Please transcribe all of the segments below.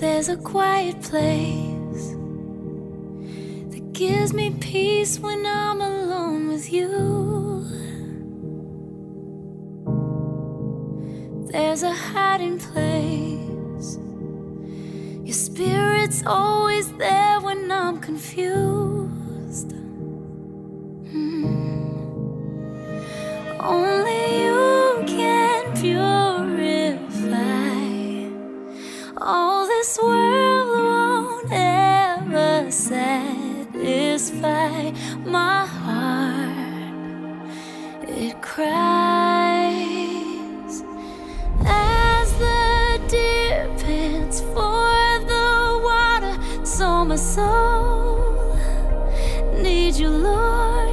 There's a quiet place that gives me peace when I'm alone with you. There's a hiding place. Your spirit's always there when I'm confused. Mm. Only my heart, it cries as the deer pants for the water. So my soul need you, Lord.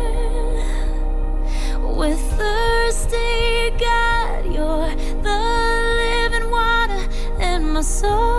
With thirsty, God, you're the living water in my soul.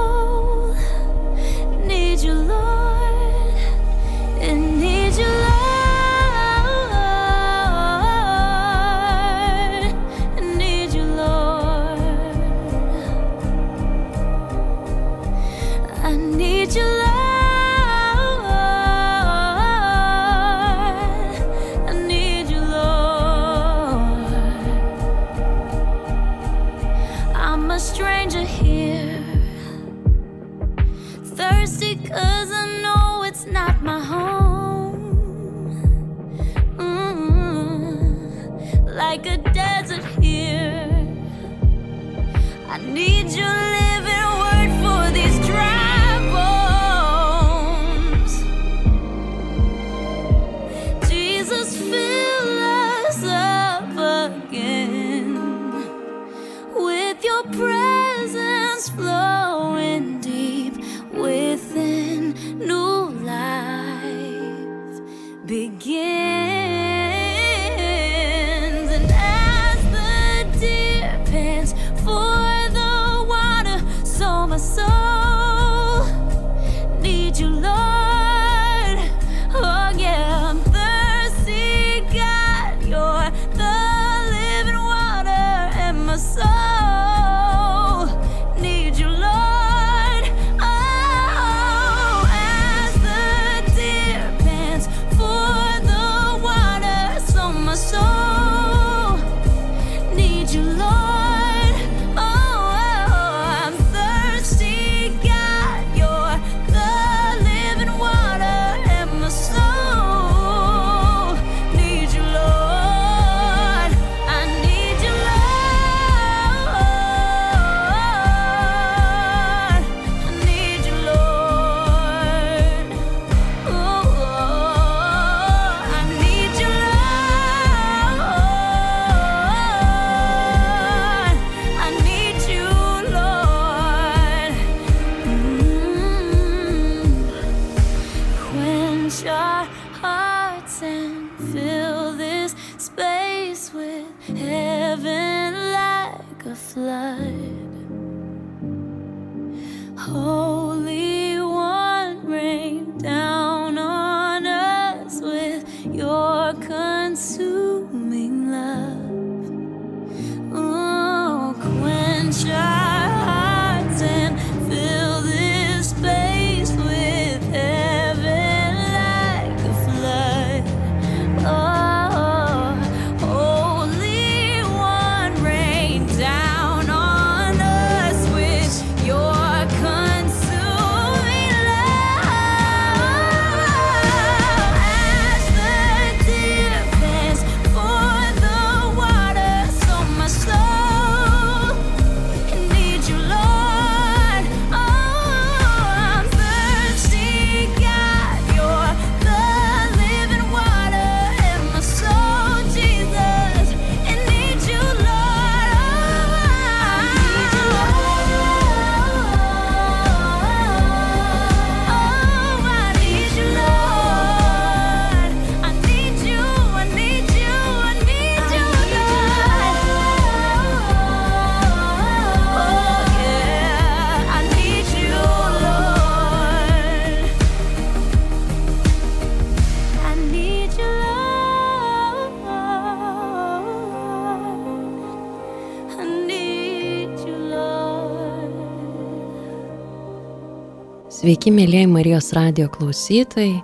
Sveiki, mėlyjei Marijos radio klausytojai,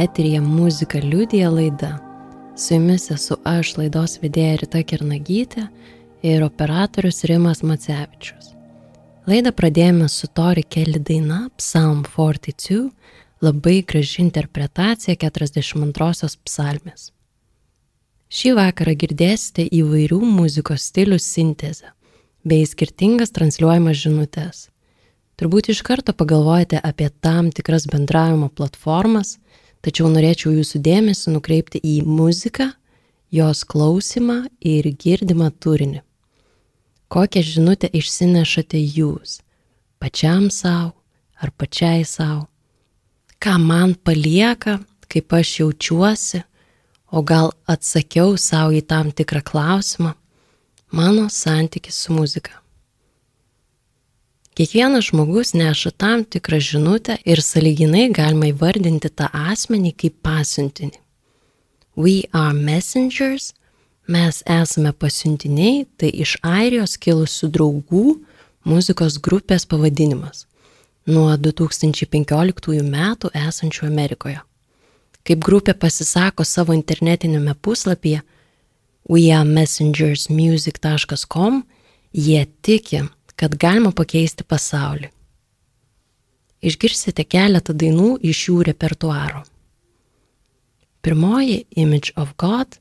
eterija muzika liudija laida. Su jumis esu aš, laidos vedėja Rita Kernagytė ir operatorius Rimas Macevičius. Laidą pradėjome su Tori Kelly daina Psalm 42, labai graži interpretacija 42 psalmės. Šį vakarą girdėsite įvairių muzikos stilių sintezę bei skirtingas transliuojamas žinutės. Turbūt iš karto pagalvojate apie tam tikras bendravimo platformas, tačiau norėčiau jūsų dėmesį nukreipti į muziką, jos klausimą ir girdimą turinį. Kokią žinutę išsinešate jūs, pačiam savo ar pačiai savo? Ką man palieka, kaip aš jaučiuosi, o gal atsakiau savo į tam tikrą klausimą, mano santykis su muzika. Kiekvienas žmogus neša tam tikrą žinutę ir saliginai galima įvardinti tą asmenį kaip pasiuntinį. We are messengers, mes esame pasiuntiniai, tai iš Airijos kilusių draugų muzikos grupės pavadinimas nuo 2015 metų esančių Amerikoje. Kaip grupė pasisako savo internetinėme puslapyje wearemessengersmusic.com, jie tiki, kad galima pakeisti pasaulį. Išgirsite keletą dainų iš jų repertuaro. Pirmoji Image of God,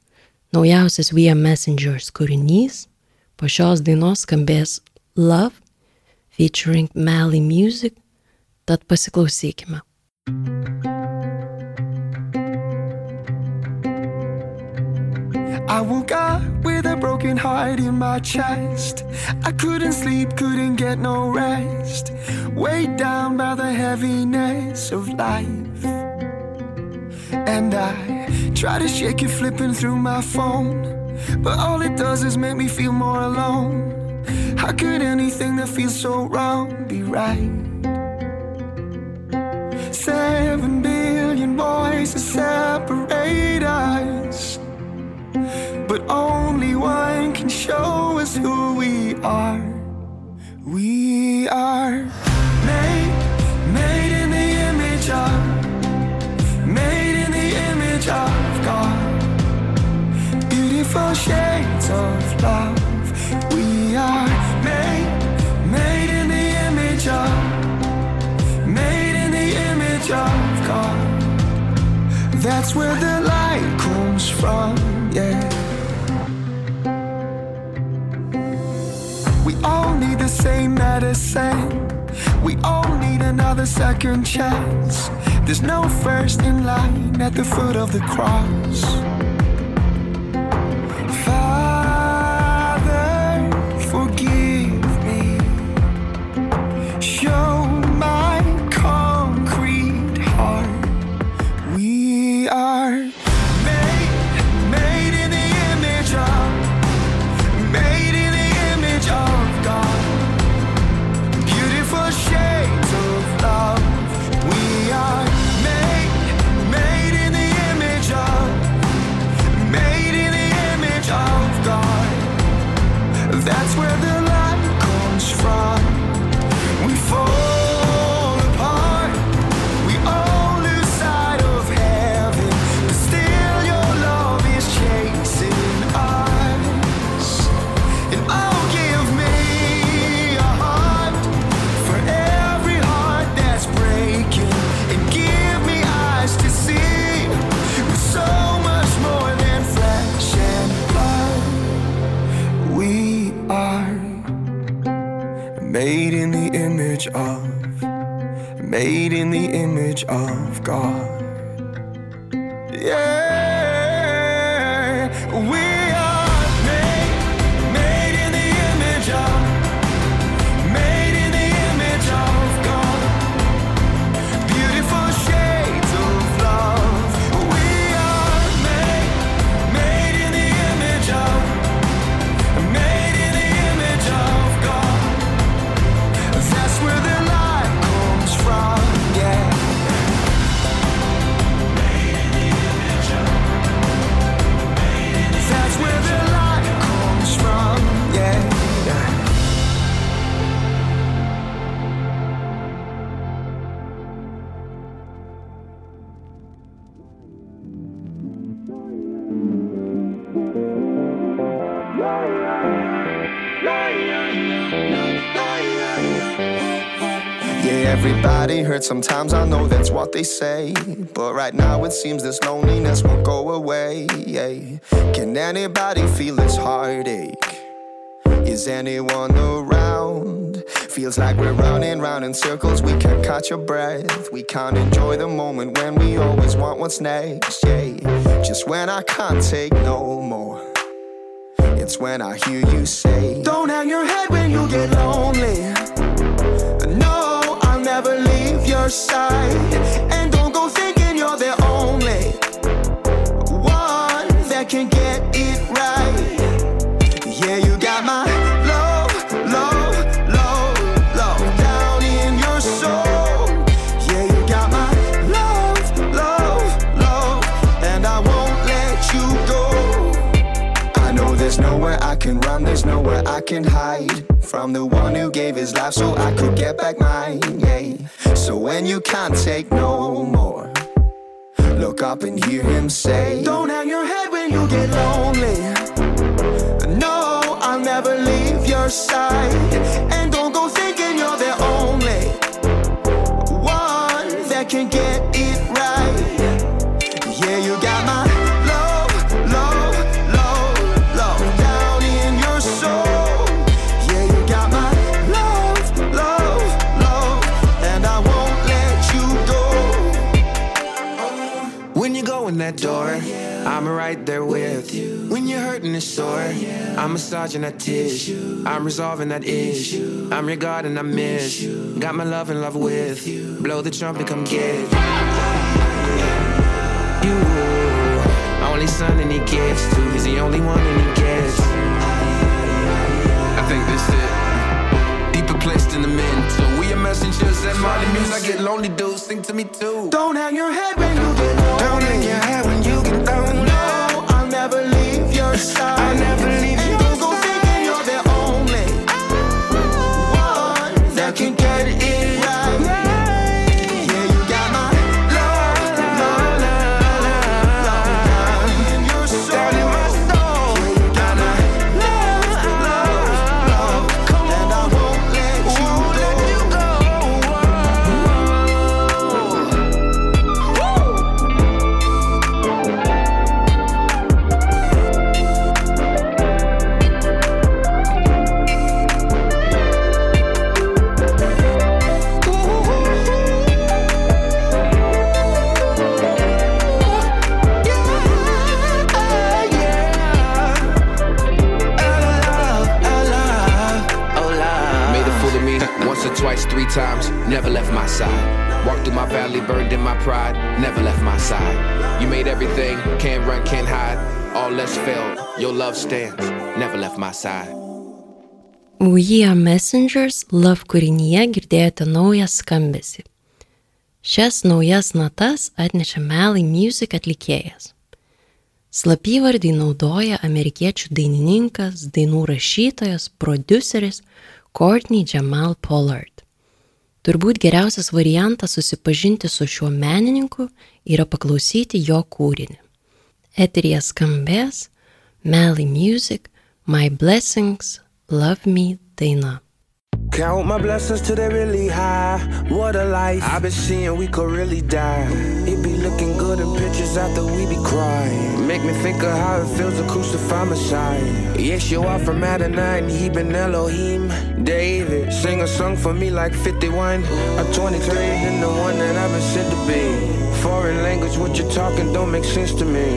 naujausias We Are Messengers kūrinys, po šios dainos skambės Love featuring Mally Music, tad pasiklausykime. I woke up with a broken heart in my chest. I couldn't sleep, couldn't get no rest. Weighed down by the heaviness of life. And I try to shake it, flipping through my phone. But all it does is make me feel more alone. How could anything that feels so wrong be right? Seven billion voices separate us. Only one can show us who we are. We are made, made in the image of, made in the image of God. Beautiful shades of love. We are made, made in the image of, made in the image of God. That's where the light comes from, yeah. Same medicine. We all need another second chance. There's no first in line at the foot of the cross. Image of, made in the image of God. Yeah, we sometimes, I know that's what they say. But right now it seems this loneliness won't go away. Can anybody feel this heartache? Is anyone around? Feels like we're running round in circles, we can't catch a breath. We can't enjoy the moment when we always want what's next. Yeah, just when I can't take no more. It's when I hear you say, Don't hang your head when you get lonely. Never leave your side. And don't go thinking you're the only one that can get it right. Yeah, you got my love, love, love, love down in your soul. Yeah, you got my love, love, love, and I won't let you go. I know there's nowhere I can run, there's nowhere I can hide from the one who gave his life so I could get back mine. Yeah. So when you can't take no more, look up and hear him say, Don't hang your head when you get lonely. No, I'll never leave your side. And don't go thinking you're the only one that can get I'm right there with you. When you're hurting and sore, I'm massaging that tissue. I'm resolving that issue. I'm your God and I miss you. Got my love and love with you. Blow the trumpet, come get it. You, only son and he gets to. He's the only one and he gets. I think this it. Deeper placed in the mental. We are messengers that Molly Muse. I get lonely, dude. Sing to me too. Don't hang your head when you get lonely. I'll never Else failed, your love stands, never left my side. We Are Messengers Love kūrinyje girdėjote naują skambesį. Šias naujas natas atnešė Melai Music atlikėjas. Slapyvardį naudoja amerikiečių dainininkas, dainų rašytojas, produceris Courtney Jamal Pollard. Turbūt geriausias variantas susipažinti su šiuo menininku yra paklausyti jo kūrinį. Eterija skambės Melly Music, My Blessings, Love Me daina. Count my blessings till they really high. What a life I've been seeing, we could really die. It be looking good in pictures after we be crying. Make me think of how it feels to crucify Messiah. Yes, you are from Adonai, he been Elohim. David, sing a song for me like 51. A 23 and the one that I've been said to be. Foreign language, what you're talking don't make sense to me.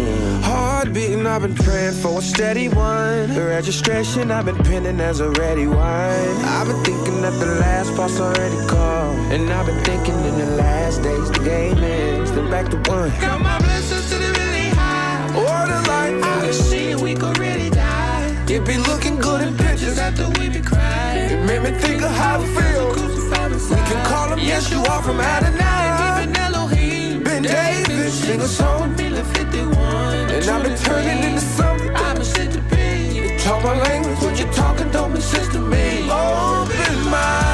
Heart beating, I've been praying for a steady one. The registration, I've been pinning as a ready wine. I've been thinking that the last boss already called. And I've been thinking in the last days, the game ends. Then back to one. Got my It be looking good in pictures after we be crying. It made me think of how it feels. We can call him Yeshua from Adonai. Ben David, sing a song. And I've been turning into something. Been sent to be. Talk my language, what you talking don't sense to me. Open my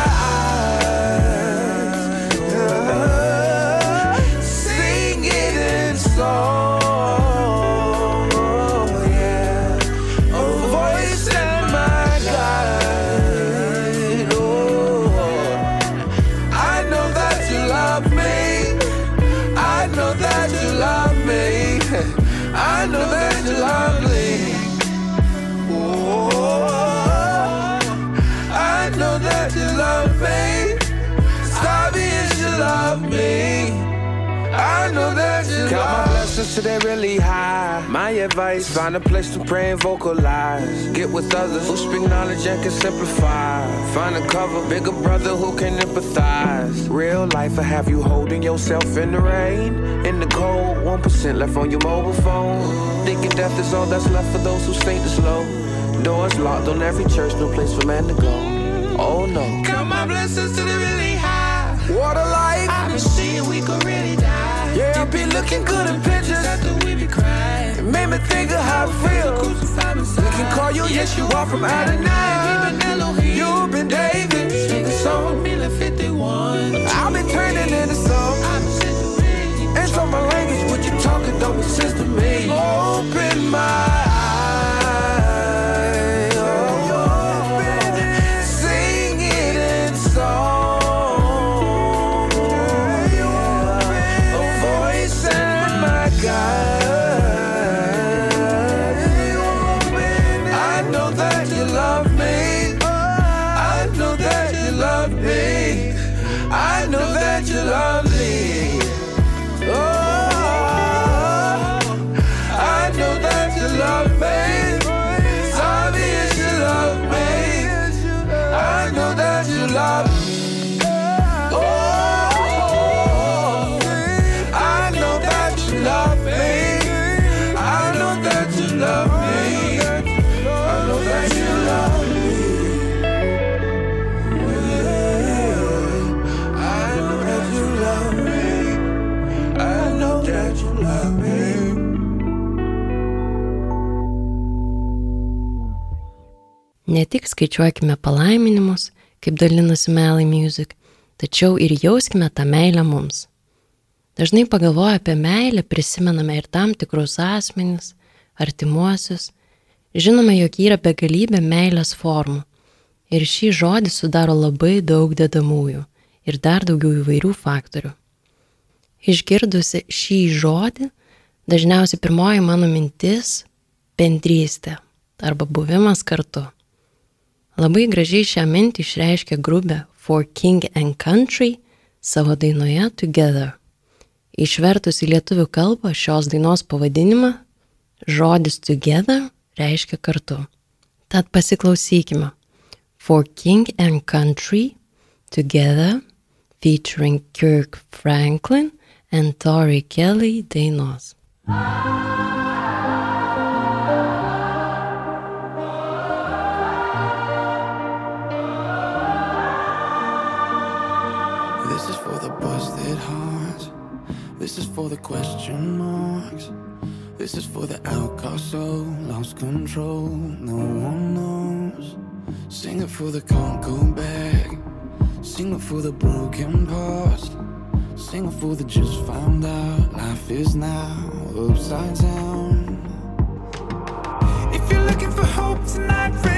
till they really high. My advice, find a place to pray and vocalize. Get with others who speak knowledge and can simplify. Find a cover, bigger brother who can empathize. Real life will have you holding yourself in the rain. In the cold, 1% left on your mobile phone. Thinking death is all that's left for those who sink the slow. Doors locked on every church, no place for man to go. Oh no. Count my blessings till they really high. Water life. I've been seeing we could really. Yeah, I be looking good in pictures. After we be crying. It made me think of how it feels. We can call you, yes, you are from Adonai. Even Elohim. You've been David, sing a song. Me like 51. I've been turning into song. I've been sent to me. And so my language, what you talking don't sense to me. Open my Ne tik skaičiuokime palaiminimus, kaip dalinasi Melai Music, tačiau ir jauskime tą meilę mums. Dažnai pagalvoję apie meilę prisimename ir tam tikrus asmenis, artimuosius, žinome, jog yra begalybė meilės formų. Ir šį žodį sudaro labai daug dedamųjų ir dar daugiau įvairių faktorių. Išgirdusi šį žodį, dažniausiai pirmoji mano mintis - bendrystė arba buvimas kartu. Labai gražiai šią mintį išreiškia grupė For King and Country savo dainoje Together. Išvertus į lietuvių kalbą šios dainos pavadinimą, žodis Together reiškia kartu. Tad pasiklausykime. For King and Country Together featuring Kirk Franklin and Tori Kelly dainos. This This is for the question marks. This is for the outcast soul, lost control. No one knows. Sing it for the can't go back. Sing it for the broken past. Sing it for the just found out. Life is now upside down. If you're looking for hope tonight,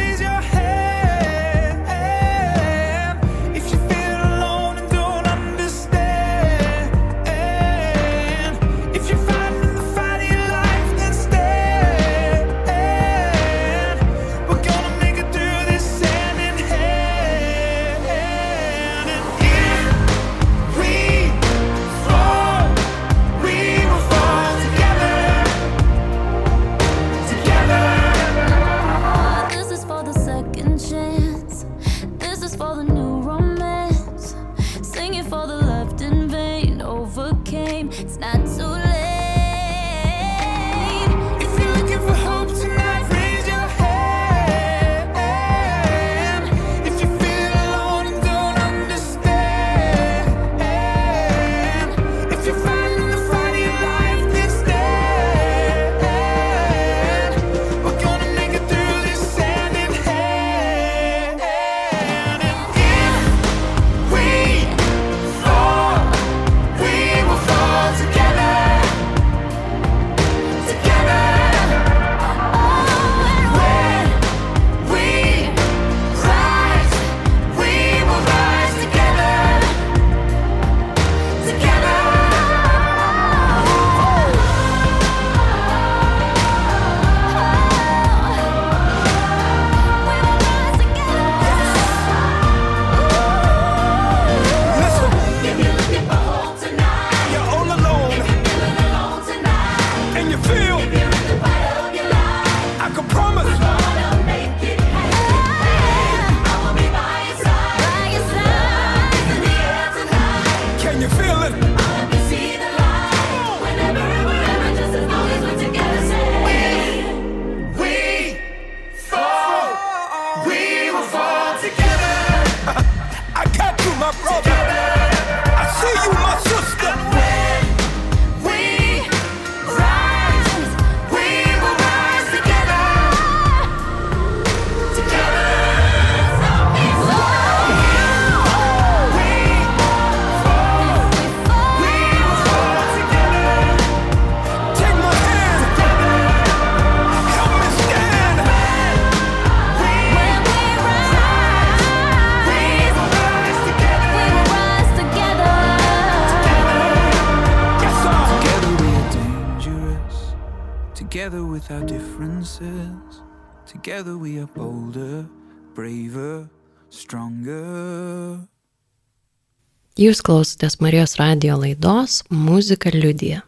Jūs klausotės Marijos radio laidos Muzika liudija.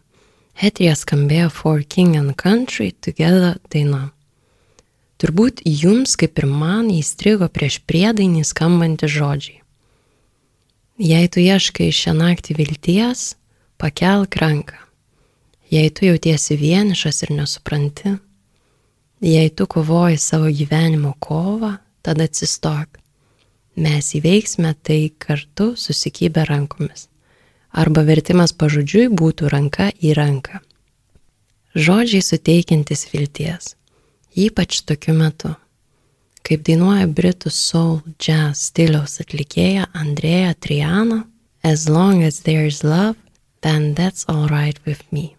Etrija skambėjo For King and Country Together daina. Turbūt jums, kaip ir man, įstrigo prieš priedainį skambantį žodžiai. Jei tu ieškai šią naktį vilties, pakelk ranką. Jei tu jautiesi vienišas ir nesupranti, jei tu kovoji savo gyvenimo kovą, tada atsistok. Mes įveiksime tai kartu susikybę rankomis. Arba vertimas pažodžiui būtų ranka į ranką. Žodžiai suteikiantis vilties, ypač tokiu metu, kaip dainuoja britų soul jazz stiliaus atlikėja Andrėja Triana, As long as there is love, then that's alright with me.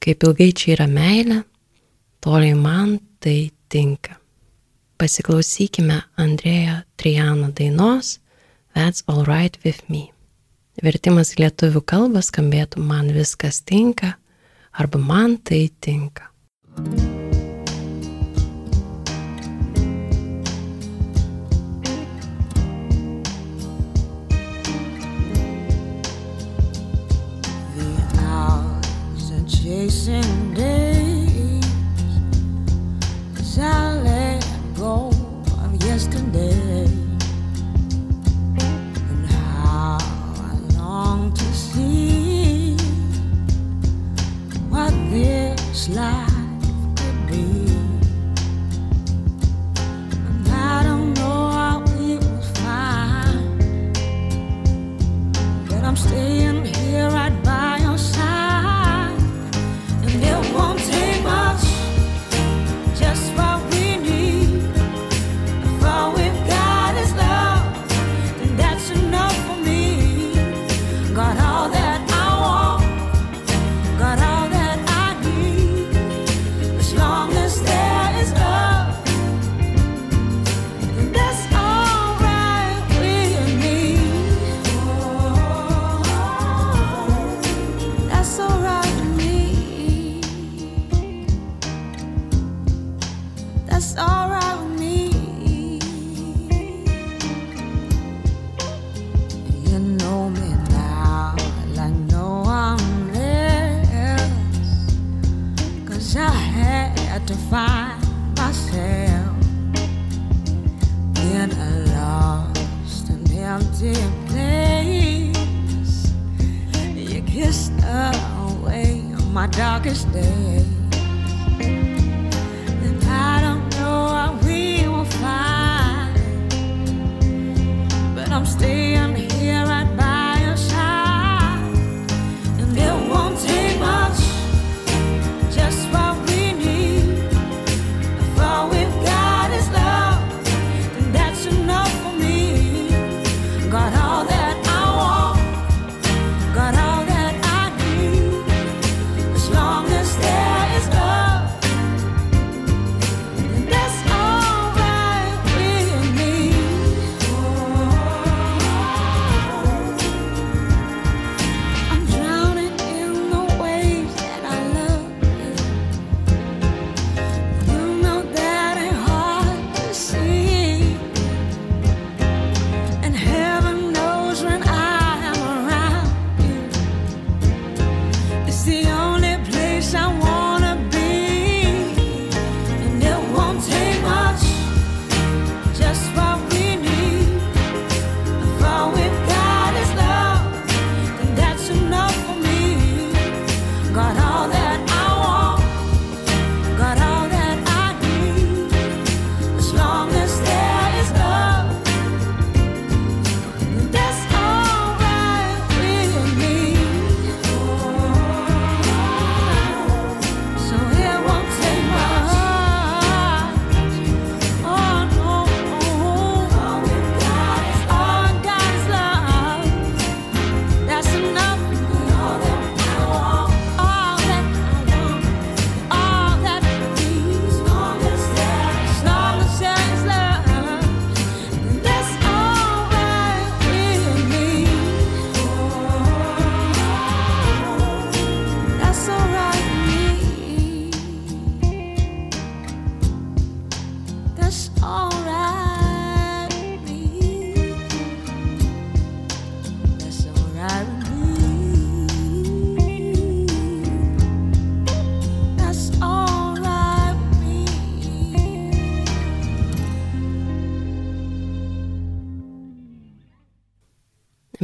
Kaip ilgai čia yra meilė, toliai man tai tinka. Pasiklausykime Andrėja Triano dainos That's alright with me. Vertimas lietuvių kalbą skambėtų man viskas tinka arba man tai tinka. Chasing slide.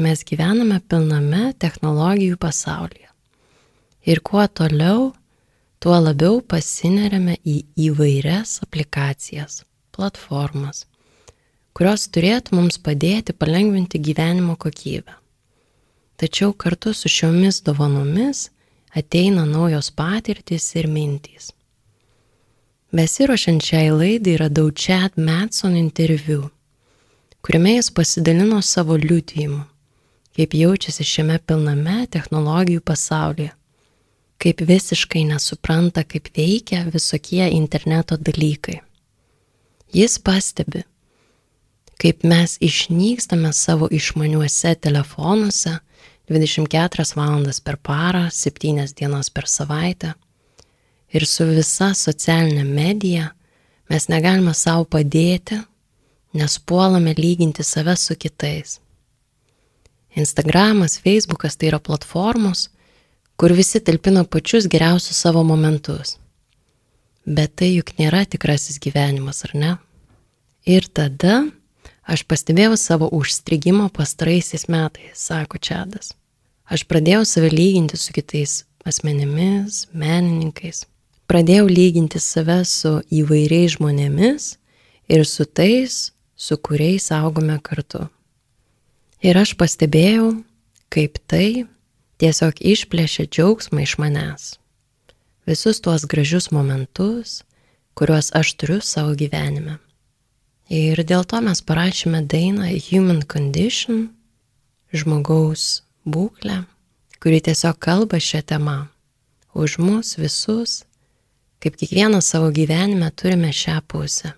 Mes gyvename pilname technologijų pasaulyje. Ir kuo toliau, tuo labiau pasineriame į įvairias aplikacijas, platformas, kurios turėtų mums padėti palengvinti gyvenimo kokybę. Tačiau kartu su šiomis dovanomis ateina naujos patirtis ir mintys. Besiruošiant šiai laidai radau Chad Matson interviu, kuriame jis pasidalino savo liūdėjimu, kaip jaučiasi šiame pilname technologijų pasaulyje, kaip visiškai nesupranta, kaip veikia visokie interneto dalykai. Jis pastebi, kaip mes išnykstame savo išmaniuose telefonuose 24 valandas per parą, 7 dienas per savaitę. Ir su visa socialinė medija mes negalime savo padėti, nes puolame lyginti save su kitais. Instagramas, Facebookas tai yra platformos, kur visi talpina pačius geriausius savo momentus. Bet tai juk nėra tikrasis gyvenimas, ar ne? Ir tada Aš pastebėjau savo užstrigimą pastaraisiais metais, sako Čadas. Aš pradėjau save lyginti su kitais asmenimis, menininkais. Pradėjau lyginti save su įvairiais žmonėmis ir su tais, su kuriais augome kartu. Ir aš pastebėjau, kaip tai tiesiog išplėšė džiaugsmą iš manęs. Visus tuos gražius momentus, kuriuos aš turiu savo gyvenime. Ir dėl to mes parašėme dainą Human Condition, žmogaus būklę, kuri tiesiog kalba šią temą. Už mus visus, kaip kiekvienas savo gyvenime turime šią pusę.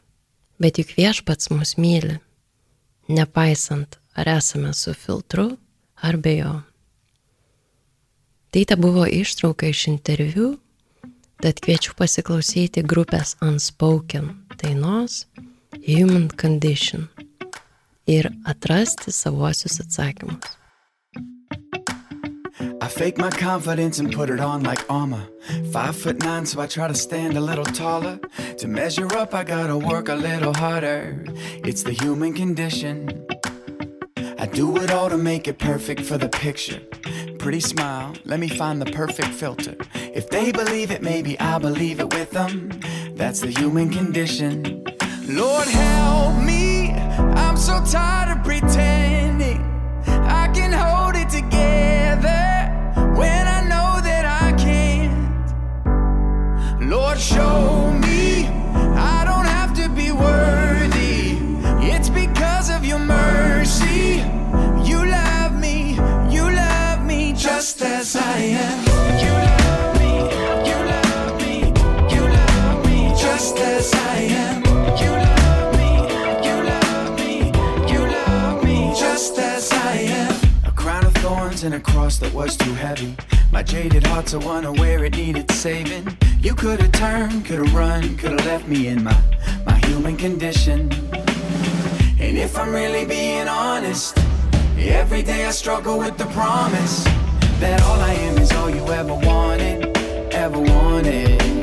Bet juk viešpats mus myli, nepaisant, ar esame su filtru ar be jo. Tai te buvo ištrauka iš interviu, tad kviečiu pasiklausyti grupės Unspoken dainos Human Condition ir atrasti savuosius atsakymus. I fake my confidence and put it on like armor. Five foot nine, so I try to stand a little taller. To measure up, I gotta work a little harder. It's the human condition. I do it all to make it perfect for the picture. Pretty smile, let me find the perfect filter. If they believe it, maybe I'll believe it with them. That's the human condition. Lord, help me. I'm so tired of pretending. I can hold it together when I know that I can't. Lord, show me and a cross that was too heavy. My jaded heart's a one where it needed saving. You could have turned, could have run, could have left me in my my human condition. And if I'm really being honest, every day I struggle with the promise that all I am is all you ever wanted, ever wanted.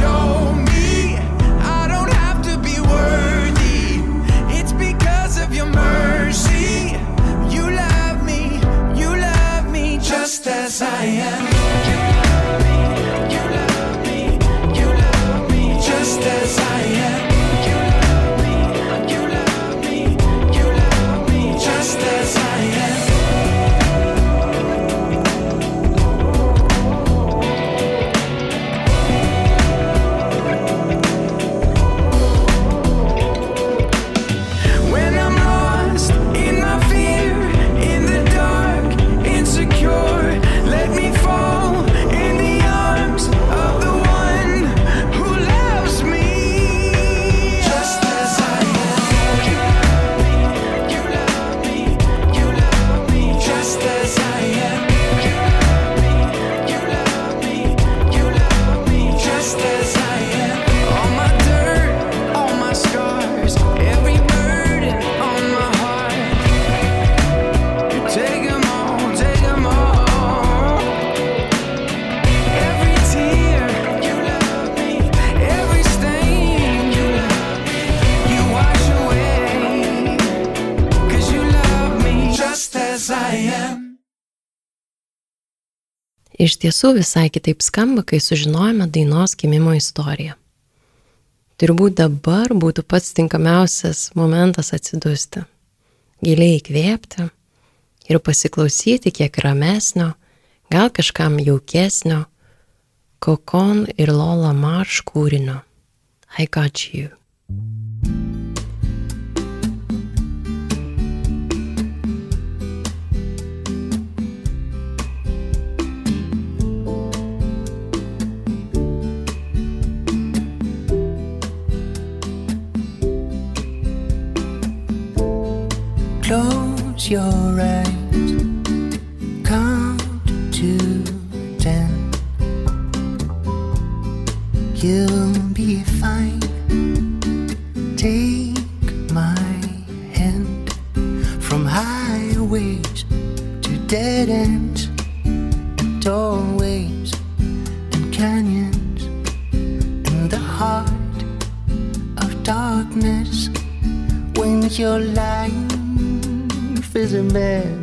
Show tiesų visai kitaip skamba, kai sužinojame dainos gimimo istoriją. Turbūt dabar būtų pats tinkamiausias momentas atsidusti, giliai įkvėpti ir pasiklausyti kiek ramesnio, gal kažkam jaukesnio, Kokon ir Lola Marš kūrinio I Got You. Close your eyes. Count to ten. You'll be fine. Take my hand from highways to dead ends, doorways and canyons, in the heart of darkness when your life busy man.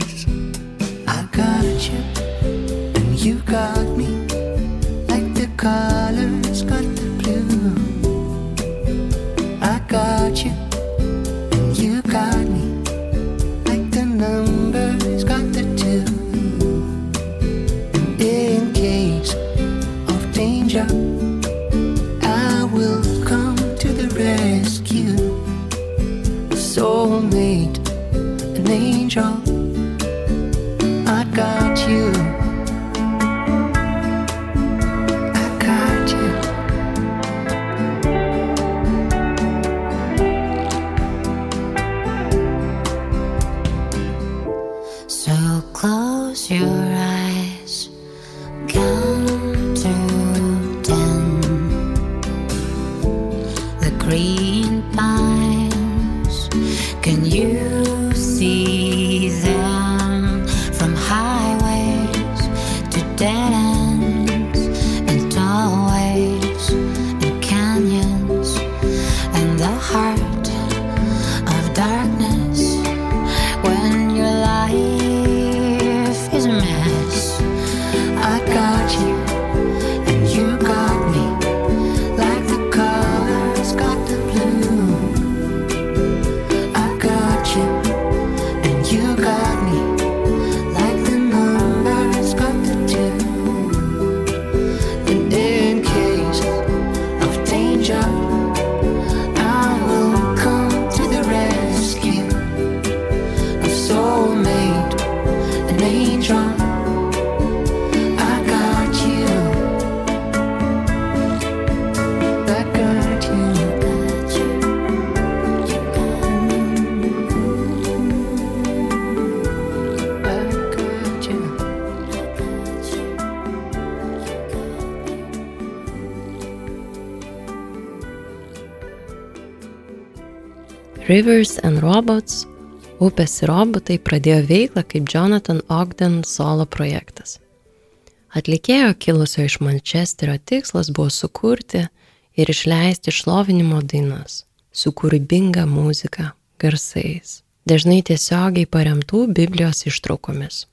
Darkness Rivers and Robots Upės ir robotai pradėjo veiklą kaip Jonathan Ogden solo projektas. Atlikėjo kilusio iš Mančesterio tikslas buvo sukurti ir išleisti šlovinimo dainas su kūrybinga muzika, garsais, dažnai tiesiogiai paremtų Biblijos ištraukomis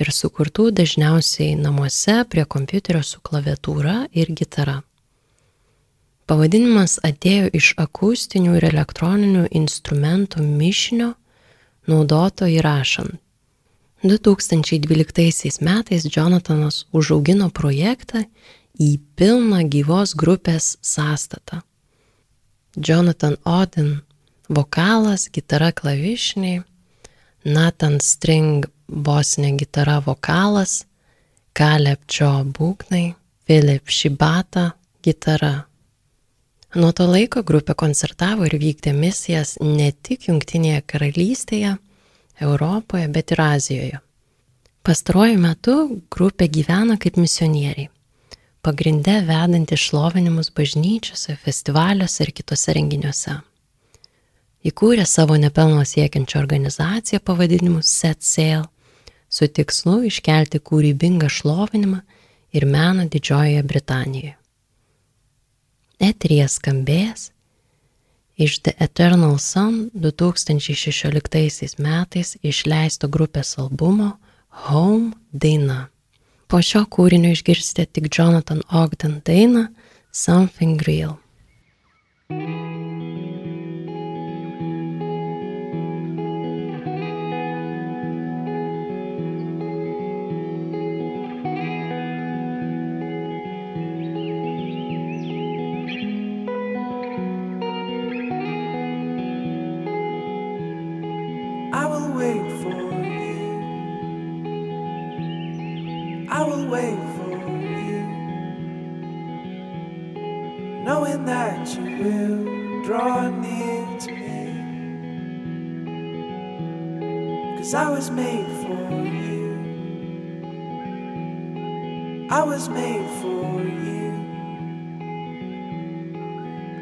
ir sukurtų dažniausiai namuose prie kompiuterio su klaviatūra ir gitara. Pavadinimas atėjo iš akustinių ir elektroninių instrumentų mišinio naudoto įrašant. 2012 metais Jonathanas užaugino projektą į pilną gyvos grupės sąstatą. Jonathan Odin - vokalas, gitara klavišiniai, Nathan String bosinė gitara vokalas, Caleb Joe būgnai, Philip Shibata gitara. Nuo to laiko grupė koncertavo ir vykdė misijas ne tik Junktinėje karalystėje, Europoje, bet ir Azijoje. Pastaruoju metu grupė gyvena kaip misionieriai, pagrinde vedanti šlovinimus bažnyčiose, festivaliuose ir kitose renginiuose. Įkūrė savo nepelno siekiančią organizaciją pavadinimu Set Sail su tikslu iškelti kūrybingą šlovinimą ir meną Didžiojoje Britanijoje eterija skambės iš The Eternal Sun 2016 metais išleisto grupės albumo Home daina. Po šio kūrinio išgirsite tik Jonathan Ogden dainą Something Real. thank you knowing that you will draw near to me. Cause I was made for you. I was made for you.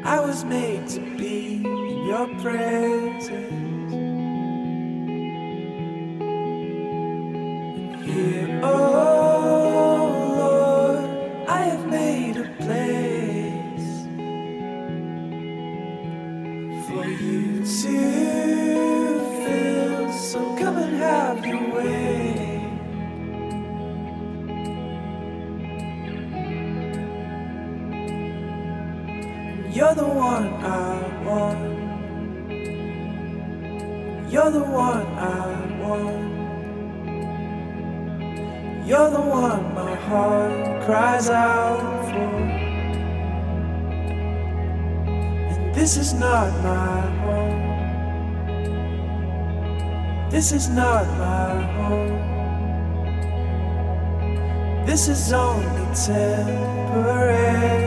I was made to be in your presence. This is not my home. This is only temporary.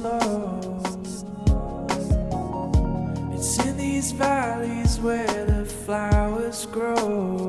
slow. It's in these valleys where the flowers grow.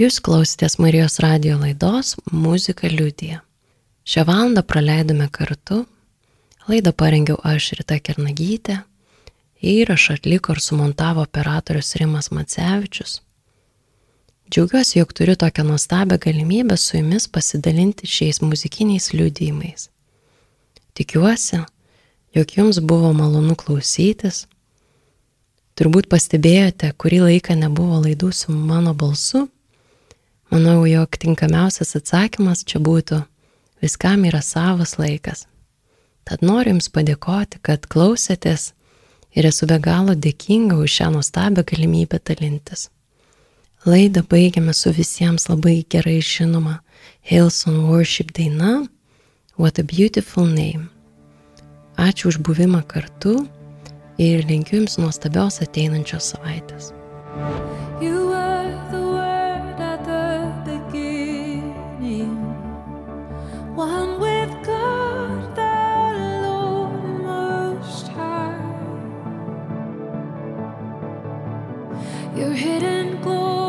Jūs klausėtės Marijos radio laidos Muzika liūdija. Šią valandą praleidome kartu. Laidą parengiau aš Rita Kernagytė. Įrašą atliko ir sumontavo operatorius Rimas Macevičius. Džiaugiuosi, jog turiu tokią nuostabią galimybę su jumis pasidalinti šiais muzikiniais liūdėjimais. Tikiuosi, jog jums buvo malonu klausytis. Turbūt pastebėjote, kurį laiką nebuvo laidų su mano balsu Manau, jog tinkamiausias atsakymas čia būtų - viskam yra savas laikas. Tad noriu Jums padėkoti, kad klausėtės ir esu be galo dėkinga už šią nuostabią galimybę dalintis. Laidą baigiame su visiems labai gerai žinoma Hilson Worship daina What a Beautiful Name. Ačiū už buvimą kartu ir linkiu Jums nuostabios ateinančios savaitės. You are Your hidden glory.